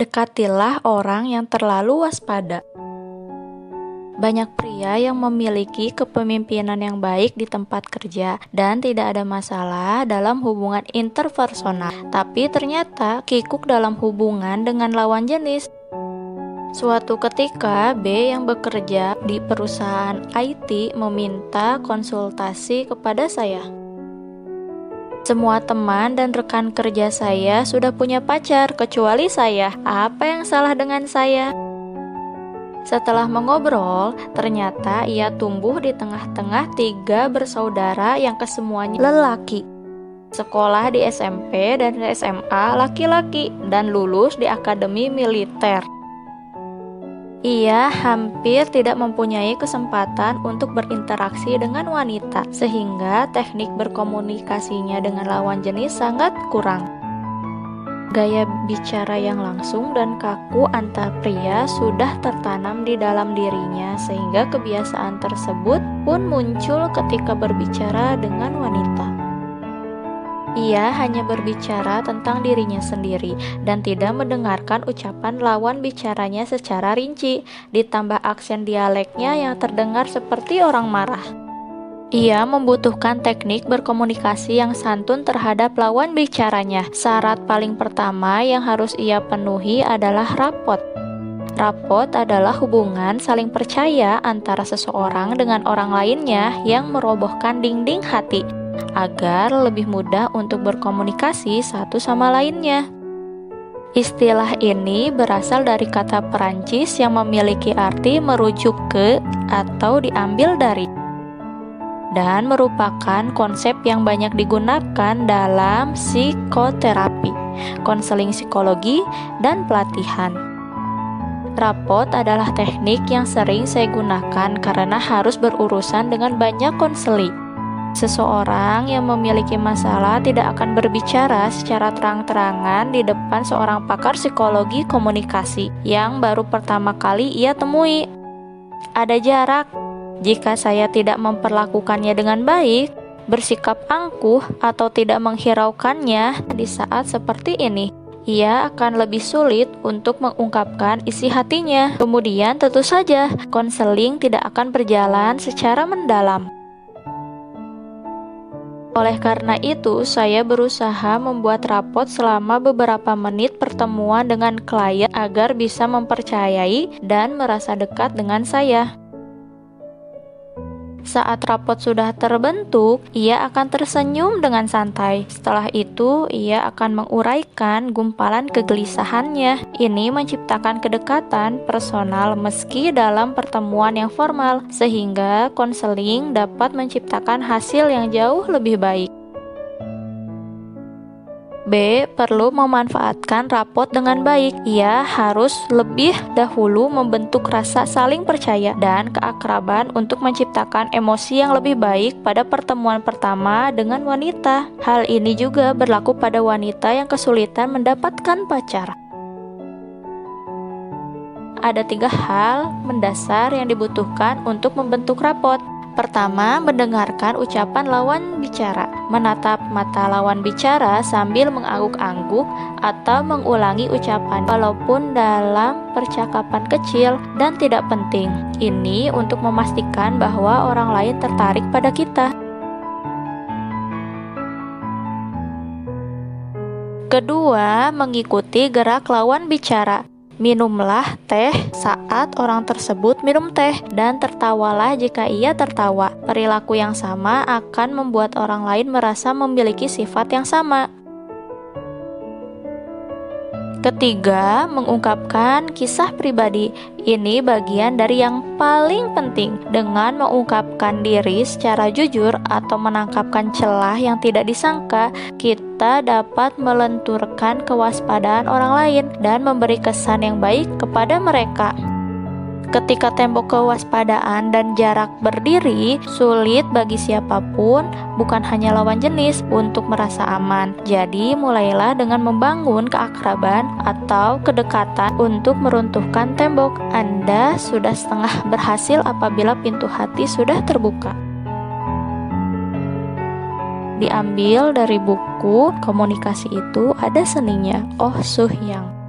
Dekatilah orang yang terlalu waspada. Banyak pria yang memiliki kepemimpinan yang baik di tempat kerja dan tidak ada masalah dalam hubungan interpersonal, tapi ternyata kikuk dalam hubungan dengan lawan jenis. Suatu ketika, B yang bekerja di perusahaan IT meminta konsultasi kepada saya. Semua teman dan rekan kerja saya sudah punya pacar, kecuali saya. Apa yang salah dengan saya? Setelah mengobrol, ternyata ia tumbuh di tengah-tengah tiga bersaudara yang kesemuanya lelaki. Sekolah di SMP dan SMA laki-laki dan lulus di akademi militer. Ia hampir tidak mempunyai kesempatan untuk berinteraksi dengan wanita, sehingga teknik berkomunikasinya dengan lawan jenis sangat kurang. Gaya bicara yang langsung dan kaku antar pria sudah tertanam di dalam dirinya, sehingga kebiasaan tersebut pun muncul ketika berbicara dengan wanita. Ia hanya berbicara tentang dirinya sendiri dan tidak mendengarkan ucapan lawan bicaranya secara rinci, ditambah aksen dialeknya yang terdengar seperti orang marah. Ia membutuhkan teknik berkomunikasi yang santun terhadap lawan bicaranya. Syarat paling pertama yang harus ia penuhi adalah rapot. Rapot adalah hubungan saling percaya antara seseorang dengan orang lainnya yang merobohkan dinding hati agar lebih mudah untuk berkomunikasi satu sama lainnya. Istilah ini berasal dari kata Perancis yang memiliki arti merujuk ke atau diambil dari dan merupakan konsep yang banyak digunakan dalam psikoterapi, konseling psikologi, dan pelatihan. Rapot adalah teknik yang sering saya gunakan karena harus berurusan dengan banyak konseling. Seseorang yang memiliki masalah tidak akan berbicara secara terang-terangan di depan seorang pakar psikologi komunikasi yang baru pertama kali ia temui. Ada jarak jika saya tidak memperlakukannya dengan baik, bersikap angkuh, atau tidak menghiraukannya di saat seperti ini, ia akan lebih sulit untuk mengungkapkan isi hatinya. Kemudian, tentu saja, konseling tidak akan berjalan secara mendalam. Oleh karena itu, saya berusaha membuat rapot selama beberapa menit pertemuan dengan klien agar bisa mempercayai dan merasa dekat dengan saya. Saat rapot sudah terbentuk, ia akan tersenyum dengan santai. Setelah itu, ia akan menguraikan gumpalan kegelisahannya. Ini menciptakan kedekatan personal meski dalam pertemuan yang formal, sehingga konseling dapat menciptakan hasil yang jauh lebih baik. B. Perlu memanfaatkan rapot dengan baik. Ia harus lebih dahulu membentuk rasa saling percaya dan keakraban untuk menciptakan emosi yang lebih baik pada pertemuan pertama dengan wanita. Hal ini juga berlaku pada wanita yang kesulitan mendapatkan pacar. Ada tiga hal mendasar yang dibutuhkan untuk membentuk rapot. Pertama, mendengarkan ucapan lawan bicara, menatap mata lawan bicara sambil mengangguk-angguk atau mengulangi ucapan walaupun dalam percakapan kecil dan tidak penting. Ini untuk memastikan bahwa orang lain tertarik pada kita. Kedua, mengikuti gerak lawan bicara. Minumlah teh saat orang tersebut minum teh dan tertawalah jika ia tertawa. Perilaku yang sama akan membuat orang lain merasa memiliki sifat yang sama. Ketiga, mengungkapkan kisah pribadi. Ini bagian dari yang paling penting. Dengan mengungkapkan diri secara jujur atau menangkapkan celah yang tidak disangka, kita dapat melenturkan kewaspadaan orang lain dan memberi kesan yang baik kepada mereka. Ketika tembok kewaspadaan dan jarak berdiri, sulit bagi siapa pun, bukan hanya lawan jenis, untuk merasa aman. Jadi, mulailah dengan membangun keakraban atau kedekatan untuk meruntuhkan tembok. Anda sudah setengah berhasil apabila pintu hati sudah terbuka diambil dari buku komunikasi itu ada seninya Oh Suh Yang